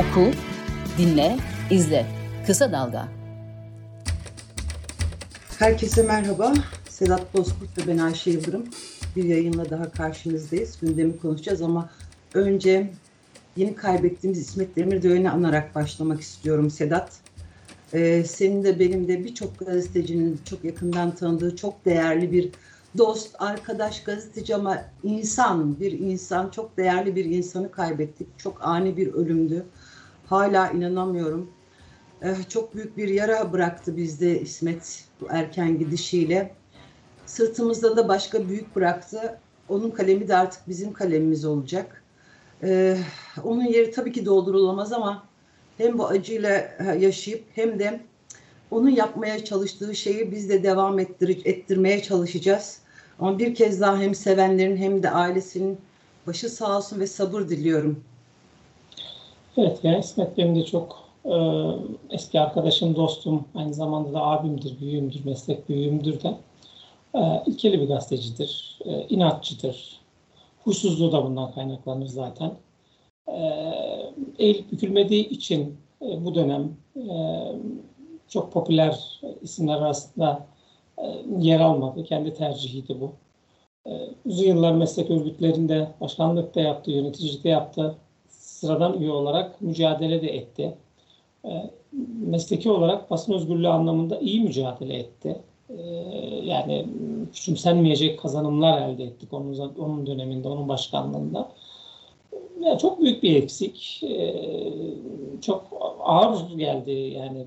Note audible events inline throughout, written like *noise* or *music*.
Oku, dinle, izle. Kısa Dalga. Herkese merhaba. Sedat Bozkurt ve ben Ayşe Yıldırım. Bir yayınla daha karşınızdayız. Gündemi konuşacağız ama önce yeni kaybettiğimiz İsmet Demirdoğan'ı anarak başlamak istiyorum Sedat. Ee, senin de benim de birçok gazetecinin çok yakından tanıdığı çok değerli bir dost, arkadaş, gazeteci ama insan, bir insan, çok değerli bir insanı kaybettik. Çok ani bir ölümdü. Hala inanamıyorum. Ee, çok büyük bir yara bıraktı bizde İsmet bu erken gidişiyle. Sırtımızda da başka büyük bıraktı. Onun kalemi de artık bizim kalemimiz olacak. Ee, onun yeri tabii ki doldurulamaz ama hem bu acıyla yaşayıp hem de onun yapmaya çalıştığı şeyi biz de devam ettir ettirmeye çalışacağız. Ama bir kez daha hem sevenlerin hem de ailesinin başı sağ olsun ve sabır diliyorum. Evet yani İsmet benim de çok e, eski arkadaşım, dostum, aynı zamanda da abimdir, büyüğümdür, meslek büyüğümdür de. E, ilkeli bir gazetecidir, e, inatçıdır. Huysuzluğu da bundan kaynaklanır zaten. E, eğilip bükülmediği için e, bu dönem e, çok popüler isimler arasında e, yer almadı. Kendi tercihiydi bu. E, uzun yıllar meslek örgütlerinde başkanlıkta yaptı, yöneticilikte yaptı. Sıradan üye olarak mücadele de etti. E, mesleki olarak basın özgürlüğü anlamında iyi mücadele etti. Yani küçümsenmeyecek kazanımlar elde ettik onun, onun döneminde, onun başkanlığında. Yani çok büyük bir eksik. Çok ağır geldi yani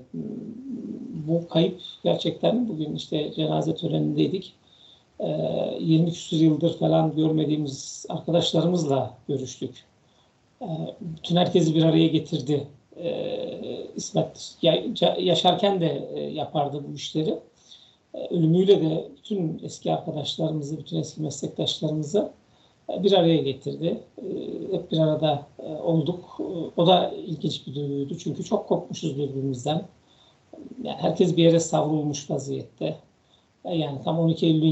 bu kayıp gerçekten bugün işte cenaze törenindeydik. 20 küsur yıldır falan görmediğimiz arkadaşlarımızla görüştük. Bütün herkesi bir araya getirdi. İsmet yaşarken de yapardı bu işleri. Ölümüyle de bütün eski arkadaşlarımızı, bütün eski meslektaşlarımızı bir araya getirdi. Hep bir arada olduk. O da ilginç bir duyguydu. Çünkü çok kopmuşuz birbirimizden. Yani herkes bir yere savrulmuş vaziyette. Yani tam 12 Eylül'ün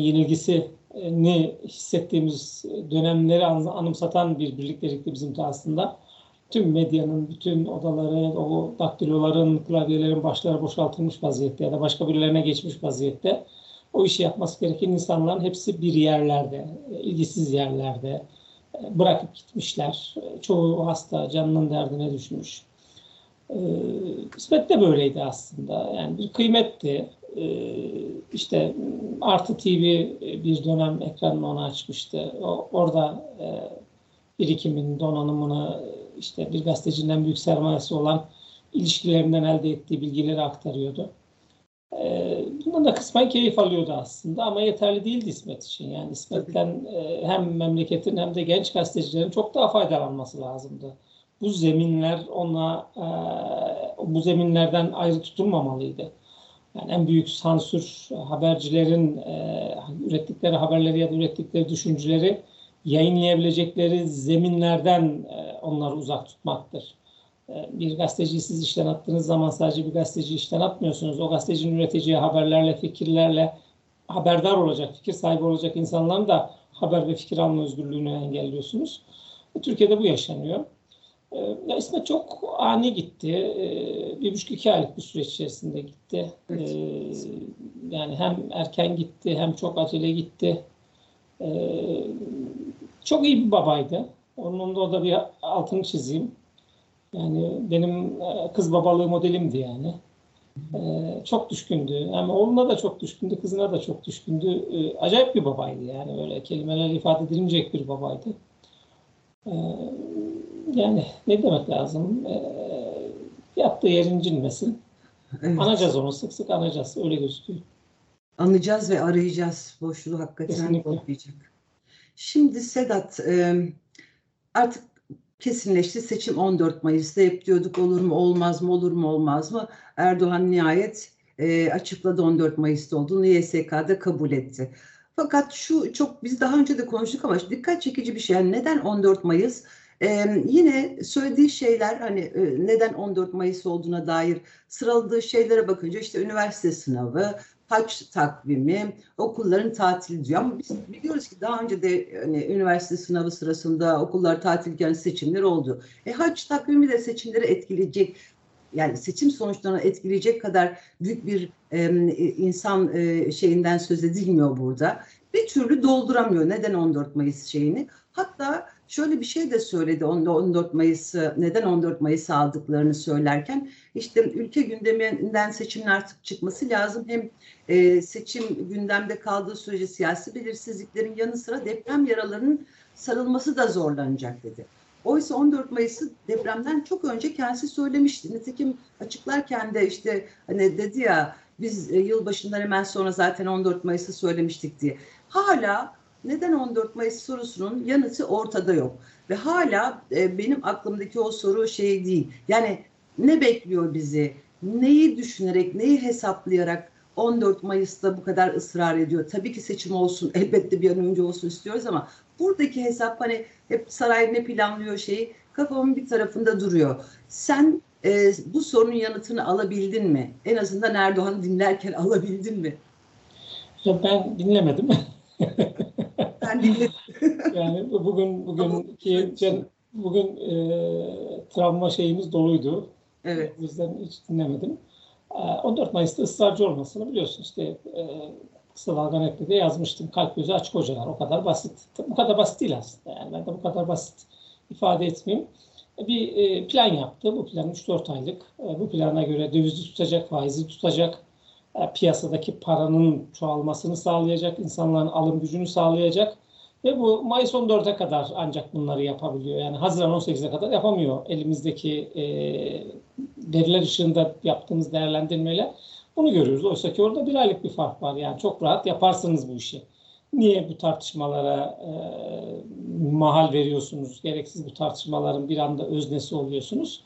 yenilgisini hissettiğimiz dönemleri anımsatan bir birliktelikti bizim de aslında. Tüm medyanın, bütün odaları, o daktiloların, klavyelerin başları boşaltılmış vaziyette ya da başka birilerine geçmiş vaziyette. O işi yapması gereken insanların hepsi bir yerlerde, ilgisiz yerlerde bırakıp gitmişler. Çoğu hasta, canının derdine düşmüş. İsmet de böyleydi aslında. Yani bir kıymetti. İşte Artı TV bir dönem ekranını ona açmıştı. O, orada birikimin, donanımını işte bir gazetecinin büyük sermayesi olan ilişkilerinden elde ettiği bilgileri aktarıyordu. Bundan da kısmen keyif alıyordu aslında ama yeterli değildi İsmet için. Yani İsmet'ten hem memleketin hem de genç gazetecilerin çok daha faydalanması lazımdı bu zeminler ona e, bu zeminlerden ayrı tutulmamalıydı. Yani en büyük sansür habercilerin e, ürettikleri haberleri ya da ürettikleri düşünceleri yayınlayabilecekleri zeminlerden e, onları uzak tutmaktır. E, bir gazeteciyi siz işten attığınız zaman sadece bir gazeteci işten atmıyorsunuz. O gazetecinin üreteceği haberlerle, fikirlerle haberdar olacak, fikir sahibi olacak insanların da haber ve fikir alma özgürlüğünü engelliyorsunuz. Türkiye'de bu yaşanıyor. Ee, ya İsmet çok ani gitti. Ee, bir buçuk iki aylık bir süreç içerisinde gitti. Evet. Ee, yani hem erken gitti hem çok acele gitti. Çok iyi bir babaydı. Onun da o da bir altını çizeyim. Yani benim e, kız babalığı modelimdi yani. Çok düşkündü. Hem oğluna da çok düşkündü, kızına da çok düşkündü. Acayip bir babaydı yani. Öyle kelimelerle ifade edilemeyecek bir babaydı yani ne demek lazım? E, yaptığı yer incinmesin. Evet. Anacağız onu sık sık anacağız. Öyle gözüküyor. Anacağız ve arayacağız. Boşluğu hakikaten olmayacak. Şimdi Sedat e, artık kesinleşti. Seçim 14 Mayıs'ta hep diyorduk olur mu olmaz mı olur mu olmaz mı? Erdoğan nihayet e, açıkladı 14 Mayıs'ta olduğunu YSK'da kabul etti. Fakat şu çok biz daha önce de konuştuk ama dikkat çekici bir şey. Yani neden 14 Mayıs? Ee, yine söylediği şeyler hani e, neden 14 Mayıs olduğuna dair sıraladığı şeylere bakınca işte üniversite sınavı, haç takvimi, okulların tatili diyor. Ama biz biliyoruz ki daha önce de hani, üniversite sınavı sırasında okullar tatilken seçimler oldu. E haç takvimi de seçimleri etkileyecek yani seçim sonuçlarını etkileyecek kadar büyük bir e, insan e, şeyinden söz edilmiyor burada. Bir türlü dolduramıyor. Neden 14 Mayıs şeyini? Hatta şöyle bir şey de söyledi 14 Mayıs'ı neden 14 Mayıs aldıklarını söylerken işte ülke gündeminden seçimin artık çıkması lazım. Hem e, seçim gündemde kaldığı sürece siyasi belirsizliklerin yanı sıra deprem yaralarının sarılması da zorlanacak dedi. Oysa 14 Mayıs'ı depremden çok önce kendisi söylemişti. Nitekim açıklarken de işte hani dedi ya biz e, yılbaşından hemen sonra zaten 14 Mayıs'ı söylemiştik diye. Hala neden 14 Mayıs sorusunun yanıtı ortada yok. Ve hala e, benim aklımdaki o soru şey değil. Yani ne bekliyor bizi? Neyi düşünerek, neyi hesaplayarak 14 Mayıs'ta bu kadar ısrar ediyor? Tabii ki seçim olsun, *laughs* elbette bir an önce olsun istiyoruz ama buradaki hesap hani hep saray ne planlıyor şeyi kafamın bir tarafında duruyor. Sen e, bu sorunun yanıtını alabildin mi? En azından Erdoğan'ı dinlerken *laughs* alabildin mi? Ya ben dinlemedim. *laughs* dinledim. *laughs* yani bugün bugün ki bugün e, travma şeyimiz doluydu. Evet. O yüzden hiç dinlemedim. 14 Mayıs'ta ısrarcı olmasını biliyorsun işte e, kısa dalga de yazmıştım. Kalp gözü açık hocalar. O kadar basit. Bu kadar basit değil aslında. Yani ben de bu kadar basit ifade etmeyeyim. Bir e, plan yaptı. Bu plan 3-4 aylık. E, bu plana göre dövizi tutacak, faizi tutacak, piyasadaki paranın çoğalmasını sağlayacak, insanların alım gücünü sağlayacak ve bu Mayıs 14'e kadar ancak bunları yapabiliyor. Yani Haziran 18'e kadar yapamıyor elimizdeki e, veriler ışığında yaptığımız değerlendirmeyle. Bunu görüyoruz. Oysa ki orada bir aylık bir fark var. Yani çok rahat yaparsınız bu işi. Niye bu tartışmalara e, mahal veriyorsunuz? Gereksiz bu tartışmaların bir anda öznesi oluyorsunuz.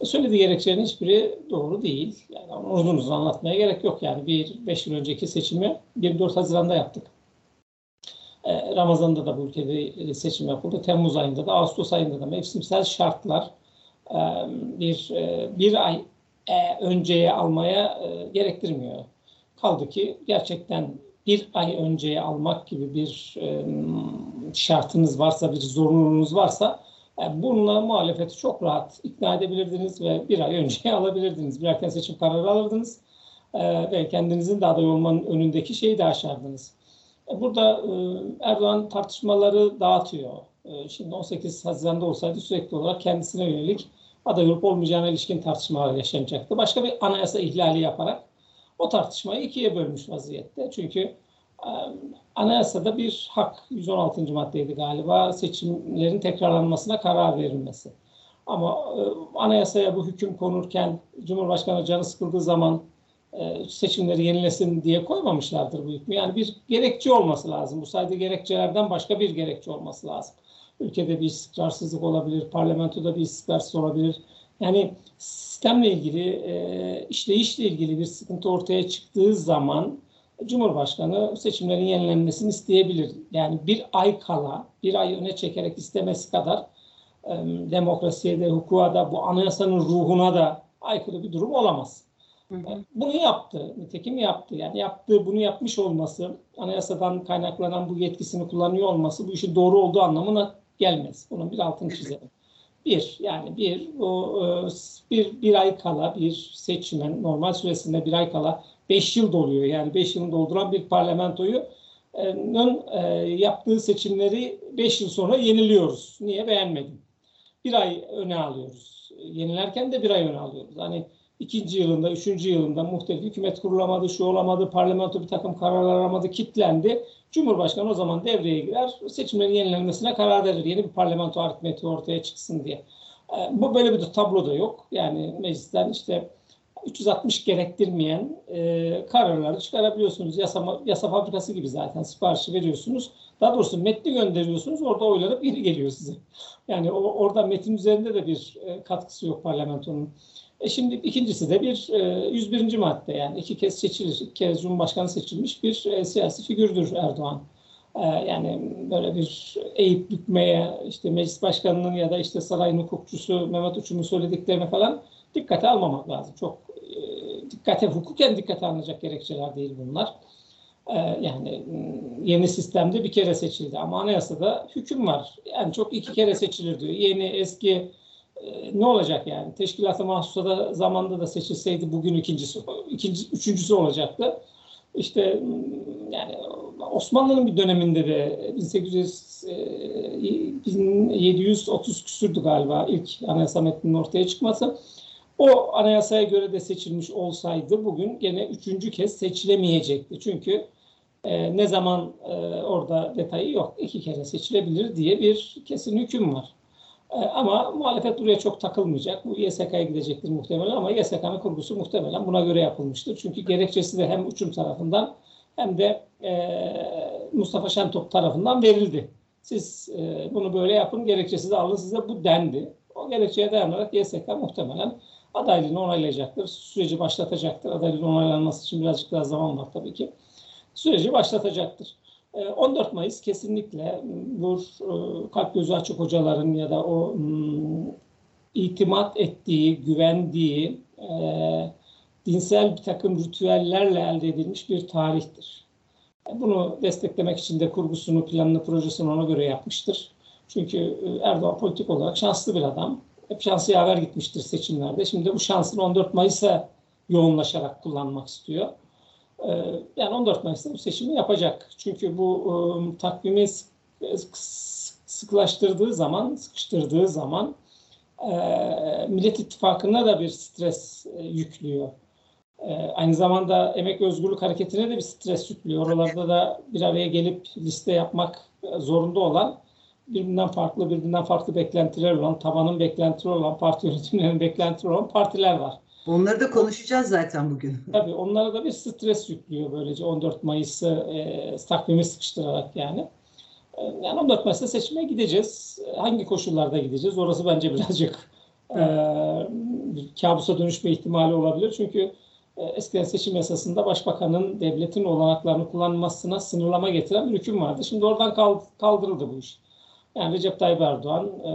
E, söylediği gerekçelerin hiçbiri doğru değil. Yani onu uzun uzun anlatmaya gerek yok. Yani bir beş yıl önceki seçimi 24 Haziran'da yaptık. E, Ramazan'da da bu ülkede seçim yapıldı. Temmuz ayında da, Ağustos ayında da mevsimsel şartlar e, bir e, bir ay önceye almaya gerektirmiyor. Kaldı ki gerçekten bir ay önceye almak gibi bir şartınız varsa, bir zorunluluğunuz varsa bununla muhalefeti çok rahat ikna edebilirdiniz ve bir ay önceye *laughs* alabilirdiniz. Bir erken seçim kararı alırdınız ve kendinizin de aday olmanın önündeki şeyi de aşardınız. Burada e, Erdoğan tartışmaları dağıtıyor. E, şimdi 18 Haziran'da olsaydı sürekli olarak kendisine yönelik aday olup olmayacağına ilişkin tartışmalar yaşanacaktı. Başka bir anayasa ihlali yaparak o tartışmayı ikiye bölmüş vaziyette. Çünkü e, anayasada bir hak 116. maddeydi galiba seçimlerin tekrarlanmasına karar verilmesi. Ama anayasaya bu hüküm konurken Cumhurbaşkanı canı sıkıldığı zaman e, seçimleri yenilesin diye koymamışlardır bu hükmü. Yani bir gerekçe olması lazım. Bu sayede gerekçelerden başka bir gerekçe olması lazım. Ülkede bir istikrarsızlık olabilir, parlamentoda bir istikrarsızlık olabilir. Yani sistemle ilgili, e, işleyişle ilgili bir sıkıntı ortaya çıktığı zaman Cumhurbaşkanı seçimlerin yenilenmesini isteyebilir. Yani bir ay kala, bir ay öne çekerek istemesi kadar e, demokrasiye de, hukuka da, bu anayasanın ruhuna da aykırı bir durum olamaz. Bunu yaptı. Nitekim yaptı. Yani yaptığı, bunu yapmış olması, anayasadan kaynaklanan bu yetkisini kullanıyor olması bu işin doğru olduğu anlamına gelmez. Bunun bir altını çizelim. Bir, yani bir, o, e, bir, bir ay kala bir seçimin normal süresinde bir ay kala beş yıl doluyor. Yani beş yılını dolduran bir parlamentoyu e, yaptığı seçimleri beş yıl sonra yeniliyoruz. Niye? Beğenmedim. Bir ay öne alıyoruz. Yenilerken de bir ay öne alıyoruz. Hani ikinci yılında, üçüncü yılında muhtelif hükümet kurulamadı, şu olamadı, parlamento bir takım kararlar alamadı, kitlendi. Cumhurbaşkanı o zaman devreye girer, seçimlerin yenilenmesine karar verir. Yeni bir parlamento aritmetiği ortaya çıksın diye. Ee, bu böyle bir tablo da yok. Yani meclisten işte 360 gerektirmeyen e, kararları çıkarabiliyorsunuz. Yasa, yasa fabrikası gibi zaten siparişi veriyorsunuz. Daha doğrusu metni gönderiyorsunuz. Orada oylanıp geri geliyor size. Yani o, orada metin üzerinde de bir e, katkısı yok parlamentonun. E şimdi ikincisi de bir e, 101. madde yani iki kez seçilir, iki kez Cumhurbaşkanı seçilmiş bir e, siyasi figürdür Erdoğan. E, yani böyle bir eğip bükmeye işte meclis başkanının ya da işte sarayın hukukçusu Mehmet Uçum'un söylediklerine falan dikkate almamak lazım. Çok dikkate, hukuken dikkate alınacak gerekçeler değil bunlar. E, yani yeni sistemde bir kere seçildi ama anayasada hüküm var. Yani çok iki kere seçilir diyor. Yeni, eski e, ne olacak yani? Teşkilat-ı mahsusada zamanda da seçilseydi bugün ikincisi, ikinci, üçüncüsü olacaktı. İşte yani Osmanlı'nın bir döneminde de 1800 1730 küsürdü galiba ilk anayasa metninin ortaya çıkması. O anayasaya göre de seçilmiş olsaydı bugün gene üçüncü kez seçilemeyecekti. Çünkü e, ne zaman e, orada detayı yok. iki kere seçilebilir diye bir kesin hüküm var. E, ama muhalefet buraya çok takılmayacak. Bu YSK'ya gidecektir muhtemelen ama YSK'nın kurgusu muhtemelen buna göre yapılmıştır. Çünkü gerekçesi de hem uçum tarafından hem de e, Mustafa Şentop tarafından verildi. Siz e, bunu böyle yapın, gerekçesi de alın size bu dendi. O gerekçeye dayanarak YSK muhtemelen adaylığını onaylayacaktır. Süreci başlatacaktır. Adaylığın onaylanması için birazcık daha zaman var tabii ki. Süreci başlatacaktır. 14 Mayıs kesinlikle bu kalp gözü açık hocaların ya da o itimat ettiği, güvendiği dinsel bir takım ritüellerle elde edilmiş bir tarihtir. Bunu desteklemek için de kurgusunu, planını, projesini ona göre yapmıştır. Çünkü Erdoğan politik olarak şanslı bir adam. Hep şansı yaver gitmiştir seçimlerde. Şimdi bu şansını 14 Mayıs'a yoğunlaşarak kullanmak istiyor. Yani 14 Mayıs'ta bu seçimi yapacak. Çünkü bu takvimi sıklaştırdığı zaman, sıkıştırdığı zaman Millet İttifakı'na da bir stres yüklüyor. Aynı zamanda Emek Özgürlük Hareketi'ne de bir stres yüklüyor. Oralarda da bir araya gelip liste yapmak zorunda olan birbirinden farklı, birbirinden farklı beklentiler olan, tabanın beklentileri olan, parti yönetimlerinin beklentileri olan partiler var. Onları da konuşacağız zaten bugün. *laughs* Tabii onlara da bir stres yüklüyor böylece 14 Mayıs'ı e, takvimi sıkıştırarak yani. E, yani 14 Mayıs'ta seçime gideceğiz. Hangi koşullarda gideceğiz? Orası bence birazcık e, kabusa dönüşme ihtimali olabilir. Çünkü e, eskiden seçim yasasında başbakanın devletin olanaklarını kullanmasına sınırlama getiren bir hüküm vardı. Şimdi oradan kaldırıldı bu iş. Yani Recep Tayyip Erdoğan e,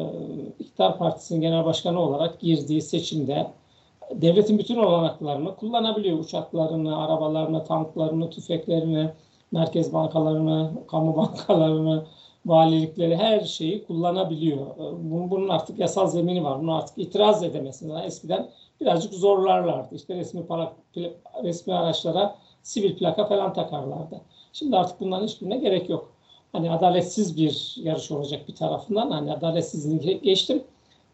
İktidar Partisi'nin genel başkanı olarak girdiği seçimde devletin bütün olanaklarını kullanabiliyor. Uçaklarını, arabalarını, tanklarını, tüfeklerini, merkez bankalarını, kamu *laughs* bankalarını, valilikleri her şeyi kullanabiliyor. E, bunun artık yasal zemini var. Bunu artık itiraz edemezsiniz. Eskiden birazcık zorlarlardı. İşte resmi para, resmi araçlara sivil plaka falan takarlardı. Şimdi artık bunların hiçbirine gerek yok. Hani adaletsiz bir yarış olacak bir tarafından. Hani adaletsizliğini geçtim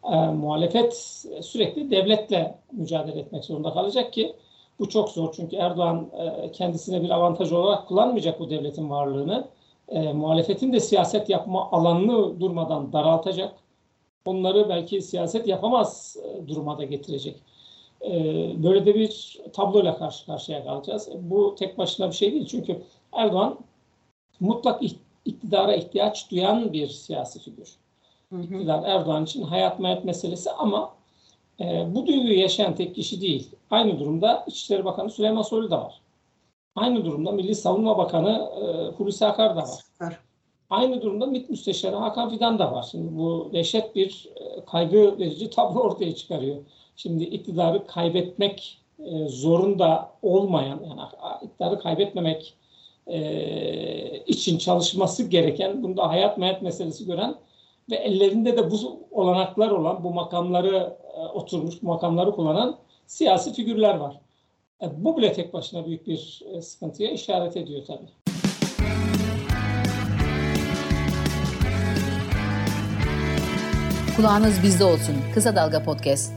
e, muhalefet sürekli devletle mücadele etmek zorunda kalacak ki bu çok zor. Çünkü Erdoğan e, kendisine bir avantaj olarak kullanmayacak bu devletin varlığını. E, muhalefetin de siyaset yapma alanını durmadan daraltacak. Onları belki siyaset yapamaz e, duruma da getirecek. E, böyle de bir tabloyla karşı karşıya kalacağız. Bu tek başına bir şey değil. Çünkü Erdoğan mutlak iktidara ihtiyaç duyan bir siyasi figür iktidar Erdoğan için hayat mayat meselesi ama e, bu duyguyu yaşayan tek kişi değil. Aynı durumda İçişleri Bakanı Süleyman Soylu da var. Aynı durumda Milli Savunma Bakanı e, Hulusi Akar da var. var. Aynı durumda MİT Müsteşarı Hakan Fidan da var. Şimdi bu dehşet bir e, kaygı verici tablo ortaya çıkarıyor. Şimdi iktidarı kaybetmek e, zorunda olmayan, yani iktidarı kaybetmemek e, için çalışması gereken, bunda hayat mayat meselesi gören ve ellerinde de bu olanaklar olan, bu makamları e, oturmuş, bu makamları kullanan siyasi figürler var. E, bu bile tek başına büyük bir e, sıkıntıya işaret ediyor tabii. Kulağınız bizde olsun. Kısa Dalga Podcast.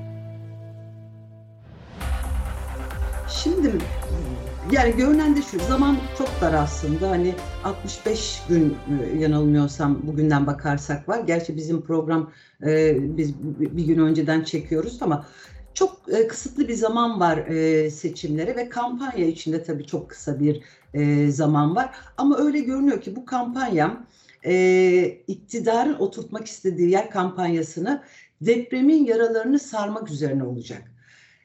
Şimdi yani görünen de şu zaman çok dar aslında hani 65 gün e, yanılmıyorsam bugünden bakarsak var. Gerçi bizim program e, biz bir gün önceden çekiyoruz ama çok e, kısıtlı bir zaman var e, seçimlere ve kampanya içinde tabii çok kısa bir e, zaman var. Ama öyle görünüyor ki bu kampanya e, iktidarın oturtmak istediği yer kampanyasını depremin yaralarını sarmak üzerine olacak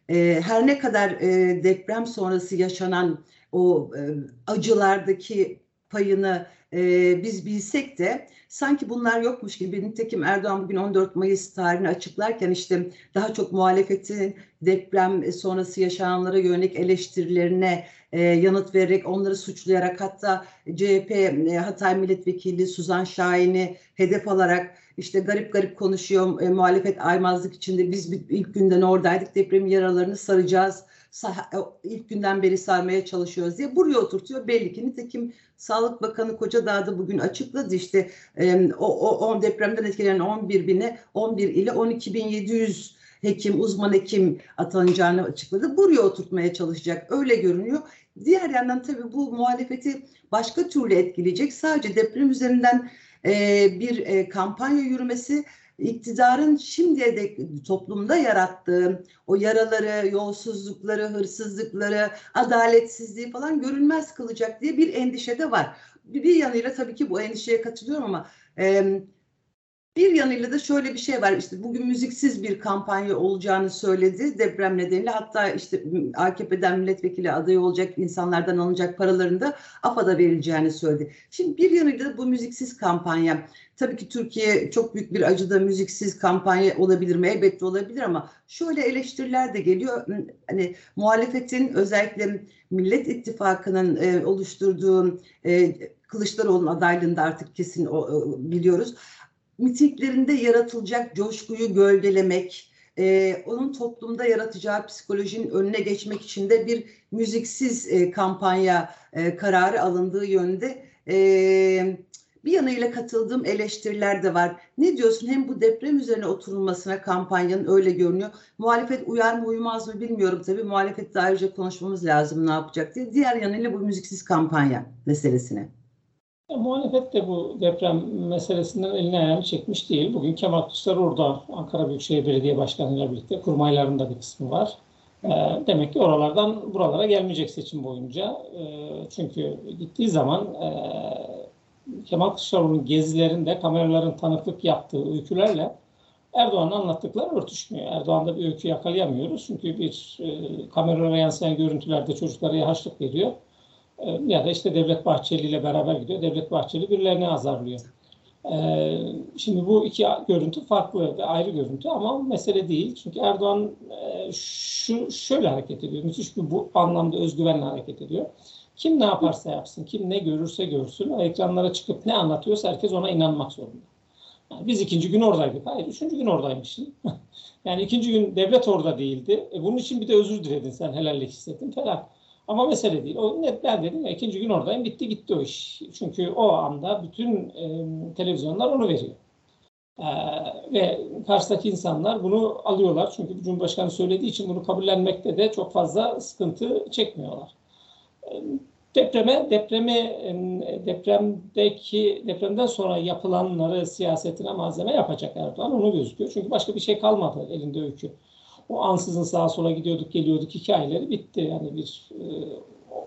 e, her ne kadar e, deprem sonrası yaşanan o e, acılardaki payını e, biz bilsek de sanki bunlar yokmuş gibi. Nitekim Erdoğan bugün 14 Mayıs tarihini açıklarken işte daha çok muhalefetin deprem sonrası yaşananlara yönelik eleştirilerine e, yanıt vererek onları suçlayarak hatta CHP e, Hatay Milletvekili Suzan Şahin'i hedef alarak işte garip garip konuşuyor e, muhalefet aymazlık içinde biz ilk günden oradaydık deprem yaralarını saracağız ilk günden beri sarmaya çalışıyoruz diye buraya oturtuyor. Belli ki nitekim Sağlık Bakanı Kocadağ'da bugün açıkladı işte o, o, o depremden etkilenen 11 bine 11 ile 12 bin 700 hekim, uzman hekim atanacağını açıkladı. Buraya oturtmaya çalışacak. Öyle görünüyor. Diğer yandan tabii bu muhalefeti başka türlü etkileyecek. Sadece deprem üzerinden e, bir e, kampanya yürümesi iktidarın şimdiye dek toplumda yarattığı o yaraları, yolsuzlukları, hırsızlıkları, adaletsizliği falan görünmez kılacak diye bir endişe de var. Bir yanıyla tabii ki bu endişeye katılıyorum ama e, bir yanıyla da şöyle bir şey var işte bugün müziksiz bir kampanya olacağını söyledi deprem nedeniyle hatta işte AKP'den milletvekili adayı olacak insanlardan alınacak paraların da AFAD'a verileceğini söyledi. Şimdi bir yanıyla da bu müziksiz kampanya tabii ki Türkiye çok büyük bir acıda müziksiz kampanya olabilir mi? Elbette olabilir ama şöyle eleştiriler de geliyor. Hani muhalefetin özellikle Millet İttifakı'nın e, oluşturduğu e, Kılıçdaroğlu'nun adaylığında artık kesin o, biliyoruz mitinglerinde yaratılacak coşkuyu gölgelemek, e, onun toplumda yaratacağı psikolojinin önüne geçmek için de bir müziksiz e, kampanya e, kararı alındığı yönde e, bir yanıyla katıldığım eleştiriler de var. Ne diyorsun? Hem bu deprem üzerine oturulmasına kampanyanın öyle görünüyor. Muhalefet uyar mı uyumaz mı bilmiyorum tabii. Muhalefetle ayrıca konuşmamız lazım ne yapacak diye. Diğer yanıyla bu müziksiz kampanya meselesine. Muhalefet de bu deprem meselesinden eline ayağını çekmiş değil. Bugün Kemal Kılıçdaroğlu Ankara Büyükşehir Belediye Başkanı ile birlikte kurmaylarında bir kısmı var. E, demek ki oralardan buralara gelmeyecek seçim boyunca. E, çünkü gittiği zaman e, Kemal Kılıçdaroğlu'nun gezilerinde kameraların tanıklık yaptığı öykülerle Erdoğan'ın anlattıkları örtüşmüyor. Erdoğan'da bir öykü yakalayamıyoruz. Çünkü bir e, kameralara yansıyan görüntülerde çocuklara yahaçlık veriyor ya da işte Devlet Bahçeli ile beraber gidiyor. Devlet Bahçeli birilerini azarlıyor. Ee, şimdi bu iki görüntü farklı ve ayrı görüntü ama mesele değil. Çünkü Erdoğan e, şu şöyle hareket ediyor. Müthiş bir bu anlamda özgüvenle hareket ediyor. Kim ne yaparsa yapsın, kim ne görürse görsün, ekranlara çıkıp ne anlatıyorsa herkes ona inanmak zorunda. Yani biz ikinci gün oradaydık. Hayır, üçüncü gün oradaymışsın. *laughs* yani ikinci gün devlet orada değildi. E bunun için bir de özür diledin sen, helallik hissettin falan. Ama mesele değil. O net ben dedim ya ikinci gün oradayım bitti gitti o iş. Çünkü o anda bütün e, televizyonlar onu veriyor. E, ve karşıdaki insanlar bunu alıyorlar. Çünkü Cumhurbaşkanı söylediği için bunu kabullenmekte de çok fazla sıkıntı çekmiyorlar. E, depreme, depremi, depremdeki depremden sonra yapılanları siyasetine malzeme yapacak Erdoğan. Onu gözüküyor. Çünkü başka bir şey kalmadı elinde öykü. O ansızın sağa sola gidiyorduk geliyorduk hikayeleri bitti. Yani bir e,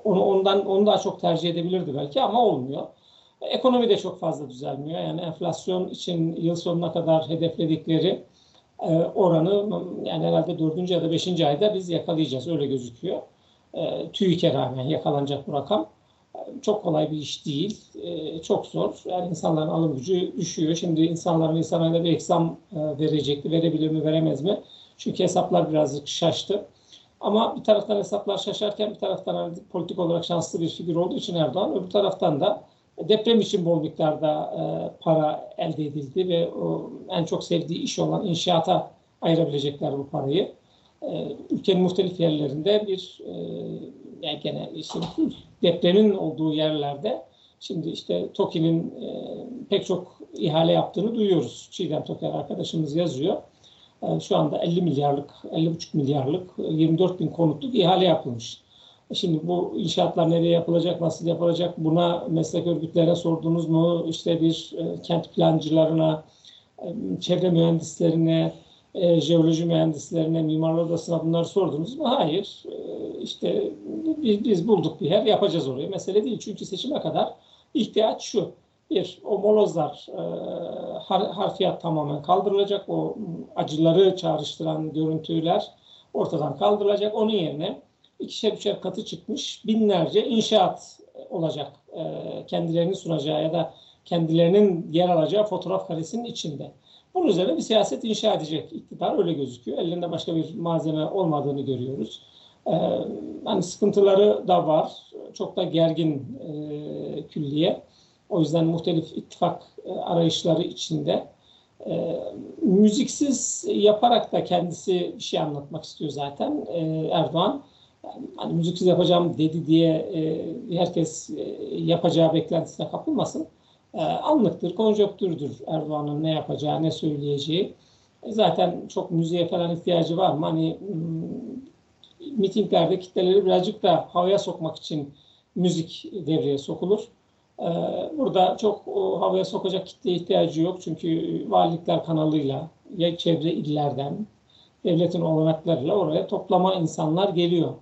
onu ondan onu daha çok tercih edebilirdi belki ama olmuyor. Ekonomi de çok fazla düzelmiyor. Yani enflasyon için yıl sonuna kadar hedefledikleri e, oranı yani herhalde dördüncü ya da beşinci ayda biz yakalayacağız. Öyle gözüküyor. E, TÜİK'e rağmen yakalanacak bu rakam. Çok kolay bir iş değil. Çok zor. Yani insanların alım gücü düşüyor. Şimdi insanların insanlara bir eksam verecekti. Verebilir mi, veremez mi? Çünkü hesaplar birazcık şaştı. Ama bir taraftan hesaplar şaşarken bir taraftan hani politik olarak şanslı bir figür olduğu için Erdoğan öbür taraftan da deprem için bol miktarda e, para elde edildi ve en çok sevdiği iş olan inşaata ayırabilecekler bu parayı. E, ülkenin muhtelif yerlerinde bir e, yani gene işte depremin olduğu yerlerde şimdi işte TOKİ'nin e, pek çok ihale yaptığını duyuyoruz. Çiğdem Toker arkadaşımız yazıyor. Şu anda 50 milyarlık, 50,5 milyarlık 24 bin konutluk ihale yapılmış. Şimdi bu inşaatlar nereye yapılacak, nasıl yapılacak buna meslek örgütlerine sordunuz mu? İşte bir e, kent plancılarına, e, çevre mühendislerine, e, jeoloji mühendislerine, mimarlar odasına bunları sordunuz mu? Hayır. E, işte biz, bulduk bir yer yapacağız orayı. Mesele değil çünkü seçime kadar ihtiyaç şu bir, o molozlar e, har, harfiyat tamamen kaldırılacak. O acıları çağrıştıran görüntüler ortadan kaldırılacak. Onun yerine ikişer üçer katı çıkmış binlerce inşaat olacak e, kendilerinin sunacağı ya da kendilerinin yer alacağı fotoğraf karesinin içinde. Bunun üzerine bir siyaset inşa edecek iktidar öyle gözüküyor. Ellerinde başka bir malzeme olmadığını görüyoruz. Ee, hani sıkıntıları da var. Çok da gergin e, külliye. O yüzden muhtelif ittifak e, arayışları içinde. E, müziksiz yaparak da kendisi bir şey anlatmak istiyor zaten e, Erdoğan. Yani, hani müziksiz yapacağım dedi diye e, herkes e, yapacağı beklentisine kapılmasın. E, anlıktır, konjonktürdür Erdoğan'ın ne yapacağı, ne söyleyeceği. E, zaten çok müziğe falan ihtiyacı var mı? Hani mitinglerde kitleleri birazcık da havaya sokmak için müzik devreye sokulur. Ee, burada çok havaya sokacak kitle ihtiyacı yok. Çünkü valilikler kanalıyla ya çevre illerden devletin olanaklarıyla oraya toplama insanlar geliyor.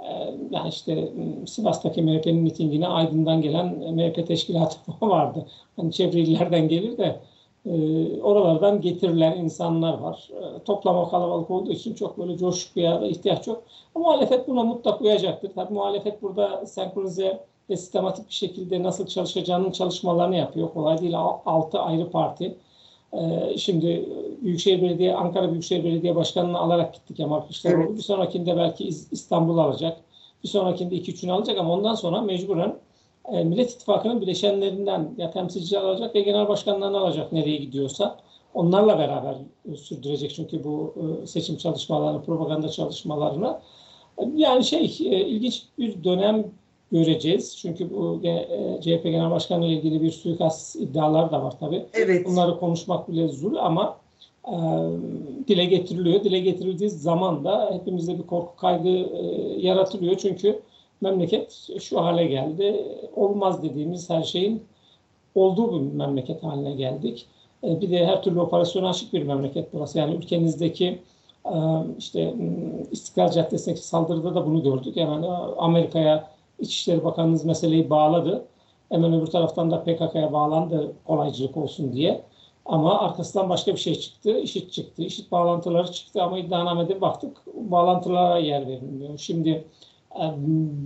Ee, yani işte Sivas'taki MHP'nin mitingine Aydın'dan gelen MHP teşkilatı *laughs* vardı. Hani çevre illerden gelir de e, oralardan getirilen insanlar var. E, toplama kalabalık olduğu için çok böyle coşkuya da ihtiyaç yok. Ama muhalefet buna mutlak uyacaktır. Tabii muhalefet burada senkronize ve sistematik bir şekilde nasıl çalışacağının çalışmalarını yapıyor. Kolay değil. Altı ayrı parti. E, şimdi Büyükşehir Belediye, Ankara Büyükşehir Belediye Başkanı'nı alarak gittik Kemal Kılıçdaroğlu. Evet. Bir sonrakinde belki İstanbul alacak. Bir sonrakinde iki üçünü alacak ama ondan sonra mecburen e, Millet İttifakı'nın bileşenlerinden ya temsilciler alacak ya genel başkanlarını alacak nereye gidiyorsa. Onlarla beraber e, sürdürecek çünkü bu e, seçim çalışmalarını, propaganda çalışmalarını. Yani şey ilginç bir dönem göreceğiz. Çünkü bu CHP Genel Başkanı ile ilgili bir suikast iddialar da var tabii. Evet. Bunları konuşmak bile zul ama e, dile getiriliyor. Dile getirildiği zaman da hepimizde bir korku kaygı e, yaratılıyor. Çünkü memleket şu hale geldi. Olmaz dediğimiz her şeyin olduğu bir memleket haline geldik. E, bir de her türlü operasyona açık bir memleket burası. Yani ülkenizdeki e, işte İstiklal Caddesi'ndeki saldırıda da bunu gördük. Hemen e, Amerika'ya İçişleri Bakanınız meseleyi bağladı. Hemen öbür taraftan da PKK'ya bağlandı kolaycılık olsun diye. Ama arkasından başka bir şey çıktı. İşit çıktı. İşit bağlantıları çıktı ama iddianamede baktık bağlantılara yer verilmiyor. Şimdi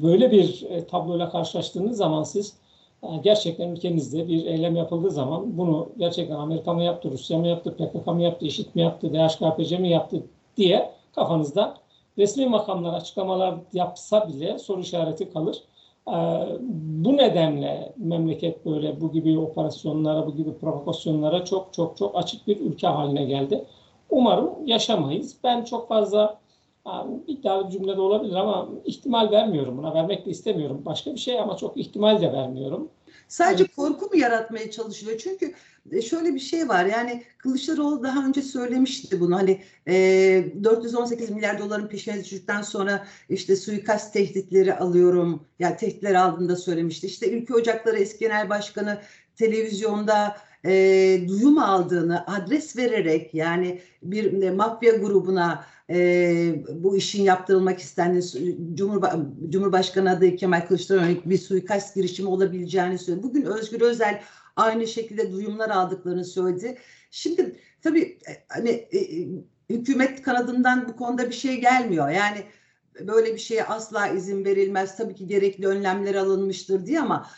böyle bir e, tabloyla karşılaştığınız zaman siz e, gerçekten ülkenizde bir eylem yapıldığı zaman bunu gerçekten Amerika mı yaptı, Rusya mı yaptı, PKK mı yaptı, IŞİD mi yaptı, DHKPC mi yaptı diye kafanızda resmi makamlar açıklamalar yapsa bile soru işareti kalır. E, bu nedenle memleket böyle bu gibi operasyonlara, bu gibi provokasyonlara çok çok çok açık bir ülke haline geldi. Umarım yaşamayız. Ben çok fazla iddialı bir cümle de olabilir ama ihtimal vermiyorum buna. Vermek de istemiyorum. Başka bir şey ama çok ihtimal de vermiyorum. Sadece yani, korku mu yaratmaya çalışılıyor? Çünkü e, şöyle bir şey var yani Kılıçdaroğlu daha önce söylemişti bunu hani e, 418 milyar doların peşine düştükten sonra işte suikast tehditleri alıyorum yani tehditler aldığında söylemişti. İşte Ülke Ocakları eski genel başkanı televizyonda e, duyum aldığını adres vererek yani bir e, mafya grubuna e, bu işin yaptırılmak istendiğini Cumhurba Cumhurbaşkanı adayı Kemal Kılıçdaroğlu bir suikast girişimi olabileceğini söyledi. Bugün Özgür Özel aynı şekilde duyumlar aldıklarını söyledi. Şimdi tabii e, hani e, e, hükümet kanadından bu konuda bir şey gelmiyor. Yani böyle bir şeye asla izin verilmez. Tabii ki gerekli önlemler alınmıştır diye ama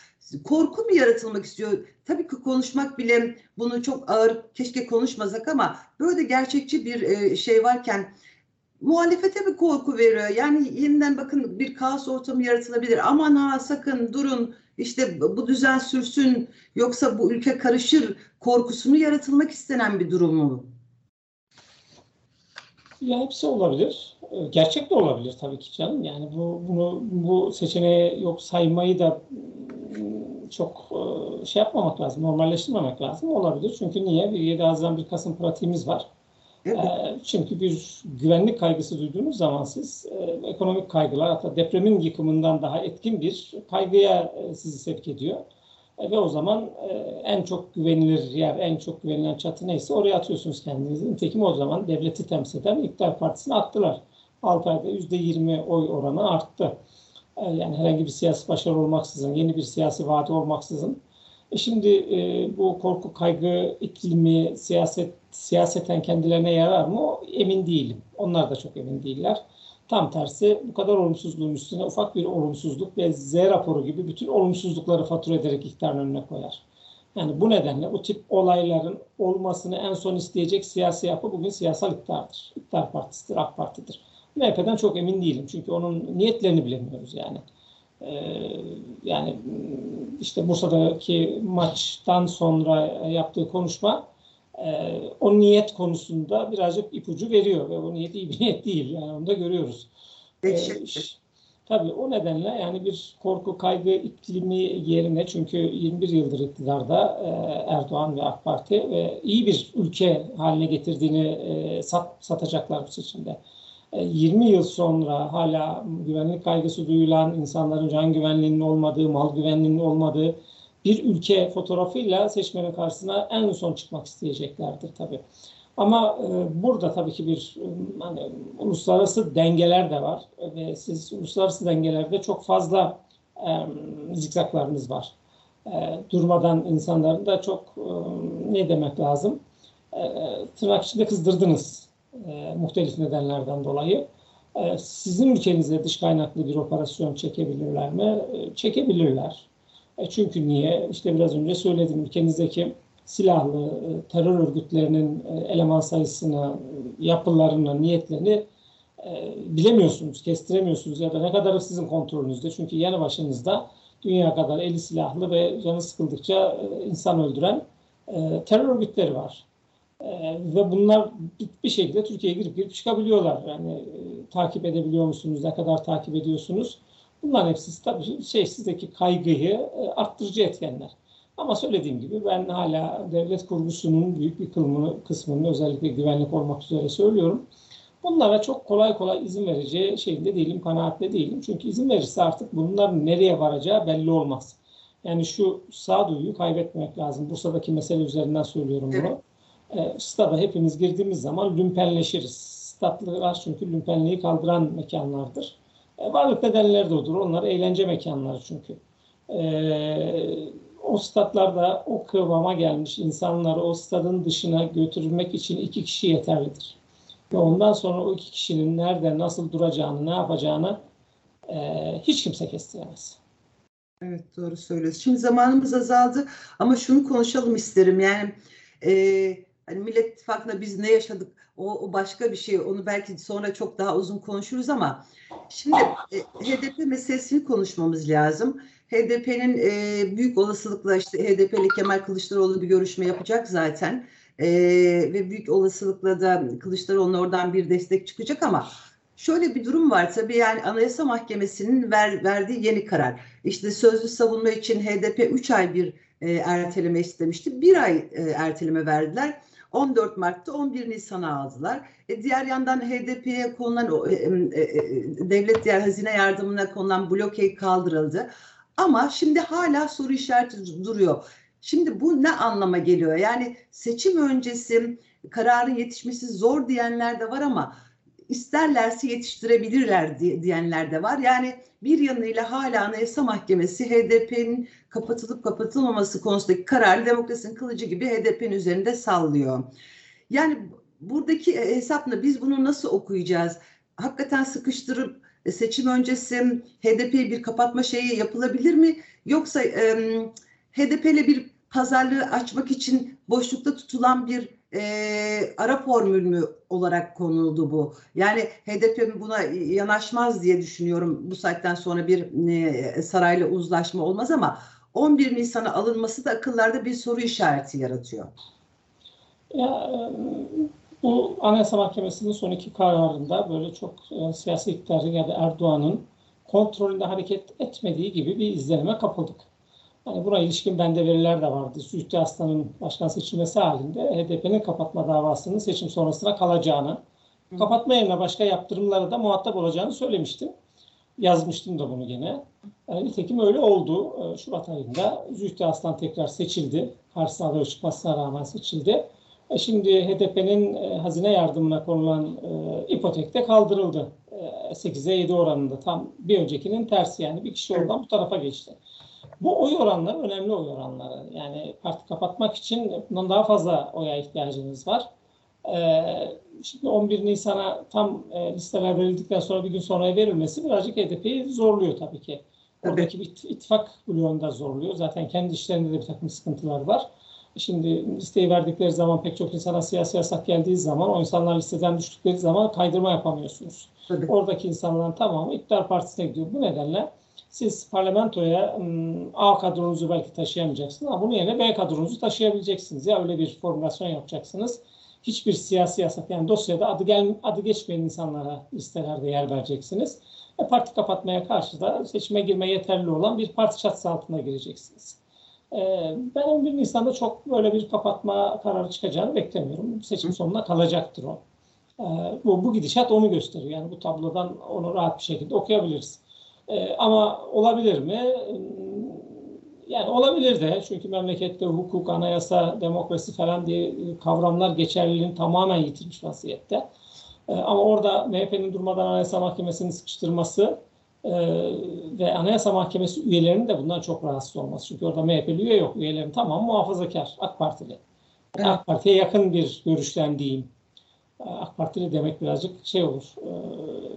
korku mu yaratılmak istiyor? Tabii ki konuşmak bile bunu çok ağır keşke konuşmasak ama böyle gerçekçi bir şey varken muhalefete mi korku veriyor? Yani yeniden bakın bir kaos ortamı yaratılabilir. Aman ha sakın durun işte bu düzen sürsün yoksa bu ülke karışır korkusunu yaratılmak istenen bir durum mu? Ya hepsi olabilir. Ee, gerçek de olabilir tabii ki canım. Yani bu bunu bu seçeneği yok saymayı da ıı, çok ıı, şey yapmamak lazım, normalleştirmemek lazım. Olabilir. Çünkü niye? Bir 7 Haziran 1 Kasım pratiğimiz var. Evet. Ee, çünkü bir güvenlik kaygısı duyduğunuz zaman siz e, ekonomik kaygılar hatta depremin yıkımından daha etkin bir kaygıya e, sizi sevk ediyor. E, ve o zaman en çok güvenilir yer, en çok güvenilen çatı neyse oraya atıyorsunuz kendinizi. Nitekim o zaman devleti temsil eden İktidar Partisi'ni attılar. 6 ayda %20 oy oranı arttı. Yani herhangi bir siyasi başarı olmaksızın, yeni bir siyasi vaadi olmaksızın e şimdi e, bu korku kaygı iklimi siyaset siyaseten kendilerine yarar mı? Emin değilim. Onlar da çok emin değiller. Tam tersi bu kadar olumsuzluğun üstüne ufak bir olumsuzluk ve Z raporu gibi bütün olumsuzlukları fatura ederek iktidarın önüne koyar. Yani bu nedenle bu tip olayların olmasını en son isteyecek siyasi yapı bugün siyasal iktidardır. İktidar partisidir, AK Parti'dir. MHP'den çok emin değilim çünkü onun niyetlerini bilemiyoruz yani. Ee, yani işte Bursa'daki maçtan sonra yaptığı konuşma e, o niyet konusunda birazcık ipucu veriyor ve o niyet iyi bir niyet değil yani onu da görüyoruz. Ee, tabii o nedenle yani bir korku kaygı iklimi yerine çünkü 21 yıldır iktidarda e, Erdoğan ve AK Parti ve iyi bir ülke haline getirdiğini e, sat, satacaklar bu seçimde. 20 yıl sonra hala güvenlik kaygısı duyulan, insanların can güvenliğinin olmadığı, mal güvenliğinin olmadığı bir ülke fotoğrafıyla seçmenin karşısına en son çıkmak isteyeceklerdir tabii. Ama e, burada tabii ki bir e, hani uluslararası dengeler de var ve siz uluslararası dengelerde çok fazla e, zikzaklarınız var. E, durmadan insanların da çok e, ne demek lazım? E, tırnak içinde kızdırdınız e, muhtelif nedenlerden dolayı. E, sizin ülkenize dış kaynaklı bir operasyon çekebilirler mi? E, çekebilirler. E çünkü niye? İşte biraz önce söyledim. Ülkenizdeki silahlı e, terör örgütlerinin e, eleman sayısını, yapılarını, niyetlerini e, bilemiyorsunuz, kestiremiyorsunuz ya da ne kadarı sizin kontrolünüzde. Çünkü yanı başınızda dünya kadar eli silahlı ve canı sıkıldıkça e, insan öldüren e, terör örgütleri var. Ve bunlar bir şekilde Türkiye'ye girip girip çıkabiliyorlar. Yani e, takip edebiliyor musunuz? Ne kadar takip ediyorsunuz? Bunların hepsi tabii şey sizdeki kaygıyı e, arttırıcı etkenler. Ama söylediğim gibi ben hala devlet kurgusunun büyük bir kılımını, kısmını özellikle güvenlik olmak üzere söylüyorum. Bunlara çok kolay kolay izin vereceği şeyinde değilim, kanaatle değilim. Çünkü izin verirse artık bunların nereye varacağı belli olmaz. Yani şu sağduyuyu kaybetmemek lazım. Bursa'daki mesele üzerinden söylüyorum bunu. Evet e, stada hepimiz girdiğimiz zaman lümpenleşiriz. Statlar çünkü lümpenliği kaldıran mekanlardır. E, varlık nedenleri de odur. Onlar eğlence mekanları çünkü. E, o statlarda o kıvama gelmiş insanları o stadın dışına götürmek için iki kişi yeterlidir. Ve ondan sonra o iki kişinin nerede, nasıl duracağını, ne yapacağını e, hiç kimse kestiremez. Evet doğru söylüyorsun. Şimdi zamanımız azaldı ama şunu konuşalım isterim. Yani e, Hani Millet İttifakı'nda biz ne yaşadık o, o başka bir şey. Onu belki sonra çok daha uzun konuşuruz ama şimdi e, HDP meselesini konuşmamız lazım. HDP'nin e, büyük olasılıkla işte HDP'li Kemal Kılıçdaroğlu bir görüşme yapacak zaten. E, ve büyük olasılıkla da Kılıçdaroğlu'na oradan bir destek çıkacak ama şöyle bir durum var tabii yani Anayasa Mahkemesi'nin ver, verdiği yeni karar. İşte sözlü savunma için HDP 3 ay bir e, erteleme istemişti. Bir ay e, erteleme verdiler. 14 Mart'ta 11 Nisan'a aldılar. E, diğer yandan HDP'ye konulan e, e, e, devlet diğer hazine yardımına konulan blokey kaldırıldı. Ama şimdi hala soru işareti duruyor. Şimdi bu ne anlama geliyor? Yani seçim öncesi kararın yetişmesi zor diyenler de var ama isterlerse yetiştirebilirler diyenler de var. Yani bir yanıyla hala Anayasa Mahkemesi HDP'nin kapatılıp kapatılmaması konusundaki kararı demokrasinin kılıcı gibi HDP'nin üzerinde sallıyor. Yani buradaki hesapla biz bunu nasıl okuyacağız? Hakikaten sıkıştırıp e, seçim öncesi HDP'yi bir kapatma şeyi yapılabilir mi? Yoksa e, bir pazarlığı açmak için boşlukta tutulan bir e, ara formül mü olarak konuldu bu? Yani HDP buna yanaşmaz diye düşünüyorum. Bu saatten sonra bir e, sarayla uzlaşma olmaz ama 11 Nisan'a alınması da akıllarda bir soru işareti yaratıyor. Ya, bu Anayasa Mahkemesi'nin son iki kararında böyle çok e, siyasi iktidarın ya da Erdoğan'ın kontrolünde hareket etmediği gibi bir izlenime kapıldık. Yani buna ilişkin bende veriler de vardı. Suudi Aslan'ın başkan seçilmesi halinde HDP'nin kapatma davasının seçim sonrasına kalacağını, Hı. kapatma yerine başka yaptırımlara da muhatap olacağını söylemiştim. Yazmıştım da bunu gene. Yani nitekim öyle oldu. Ee, Şubat ayında Zühtü Aslan tekrar seçildi. Karşısına aday çıkmasına rağmen seçildi. E şimdi HDP'nin e, hazine yardımına konulan e, ipotek de kaldırıldı. E, 8'e 7 oranında tam bir öncekinin tersi yani bir kişi oradan bu tarafa geçti. Bu oy oranları önemli oy oranları. Yani parti kapatmak için bundan daha fazla oya ihtiyacınız var. E, şimdi 11 Nisan'a tam e, listeler verildikten sonra bir gün sonra verilmesi birazcık HDP'yi zorluyor tabii ki. Oradaki bir ittifak bloğunda zorluyor. Zaten kendi işlerinde de bir takım sıkıntılar var. Şimdi listeyi verdikleri zaman pek çok insana siyasi yasak geldiği zaman o insanlar listeden düştükleri zaman kaydırma yapamıyorsunuz. Tabii. Oradaki insanların tamamı iktidar partisine gidiyor. Bu nedenle siz parlamentoya A kadronuzu belki taşıyamayacaksınız ama bunun yerine B kadronuzu taşıyabileceksiniz. Ya öyle bir formülasyon yapacaksınız. Hiçbir siyasi yasak yani dosyada adı gel adı geçmeyen insanlara listelerde yer vereceksiniz. Ve parti kapatmaya karşı da seçime girme yeterli olan bir parti çatısı altına gireceksiniz. Ee, ben 11 Nisan'da çok böyle bir kapatma kararı çıkacağını beklemiyorum. Seçim sonuna kalacaktır o. Ee, bu, bu gidişat onu gösteriyor. Yani bu tablodan onu rahat bir şekilde okuyabiliriz. Ee, ama olabilir mi? Yani olabilir de çünkü memlekette hukuk, anayasa, demokrasi falan diye kavramlar geçerliliğini tamamen yitirmiş vaziyette. Ama orada MHP'nin durmadan Anayasa Mahkemesi'ni sıkıştırması ve Anayasa Mahkemesi üyelerinin de bundan çok rahatsız olması. Çünkü orada MHP'li üye yok. Üyelerin tamam muhafazakar, AK Partili. Evet. AK Parti'ye yakın bir görüşten diyeyim. AK Partili demek birazcık şey olur,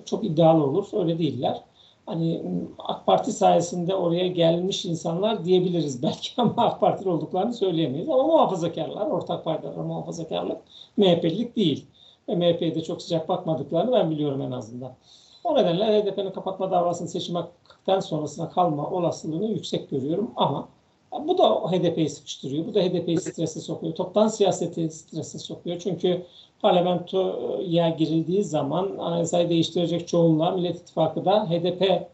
çok iddialı olur. Öyle değiller. Hani AK Parti sayesinde oraya gelmiş insanlar diyebiliriz belki *laughs* ama AK Partili olduklarını söyleyemeyiz. Ama muhafazakarlar, ortak paydalar muhafazakarlık MHP'lilik değil. Ve MHP'ye de çok sıcak bakmadıklarını ben biliyorum en azından. O nedenle HDP'nin kapatma davasını seçim hakkından sonrasına kalma olasılığını yüksek görüyorum ama bu da HDP'yi sıkıştırıyor. Bu da HDP'yi strese sokuyor. Toptan siyaseti strese sokuyor. Çünkü parlamentoya girildiği zaman anayasayı değiştirecek çoğunluğa Millet İttifakı da HDP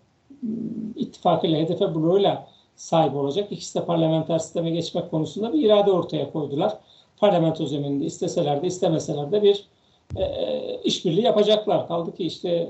ittifakıyla, HDP bloğuyla sahip olacak. İkisi de parlamenter sisteme geçmek konusunda bir irade ortaya koydular. Parlamento zemininde isteseler de istemeseler de bir e, işbirliği yapacaklar. Kaldı ki işte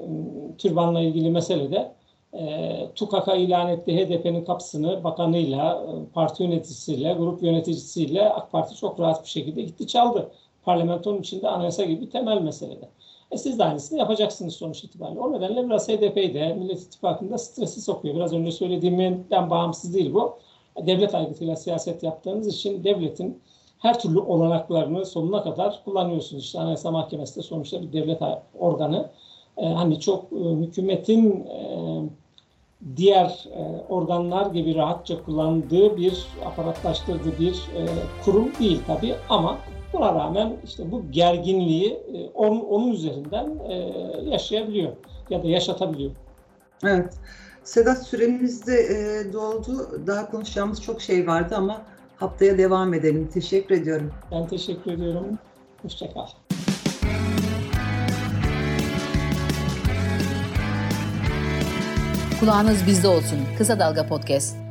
türbanla ilgili meselede e, TUKAK'a ilan ettiği HDP'nin kapısını bakanıyla, parti yöneticisiyle, grup yöneticisiyle AK Parti çok rahat bir şekilde gitti çaldı. Parlamentonun içinde anayasa gibi temel meselede. E siz de aynısını yapacaksınız sonuç itibariyle. O nedenle biraz HDP'yi de Millet İttifakı'nda stresi sokuyor. Biraz önce söylediğimden bağımsız değil bu. Devlet aygıtıyla siyaset yaptığınız için devletin her türlü olanaklarını sonuna kadar kullanıyorsunuz. İşte Anayasa Mahkemesi de sonuçta bir devlet organı. Ee, hani çok e, hükümetin e, diğer e, organlar gibi rahatça kullandığı bir aparatlaştırdığı bir e, kurum değil tabii ama buna rağmen işte bu gerginliği e, onun, onun üzerinden e, yaşayabiliyor ya da yaşatabiliyor. Evet. Sedat süremiz de e, doldu. Daha konuşacağımız çok şey vardı ama haftaya devam edelim. Teşekkür ediyorum. Ben teşekkür ediyorum. Hoşçakal. Kulağınız bizde olsun. Kısa Dalga Podcast.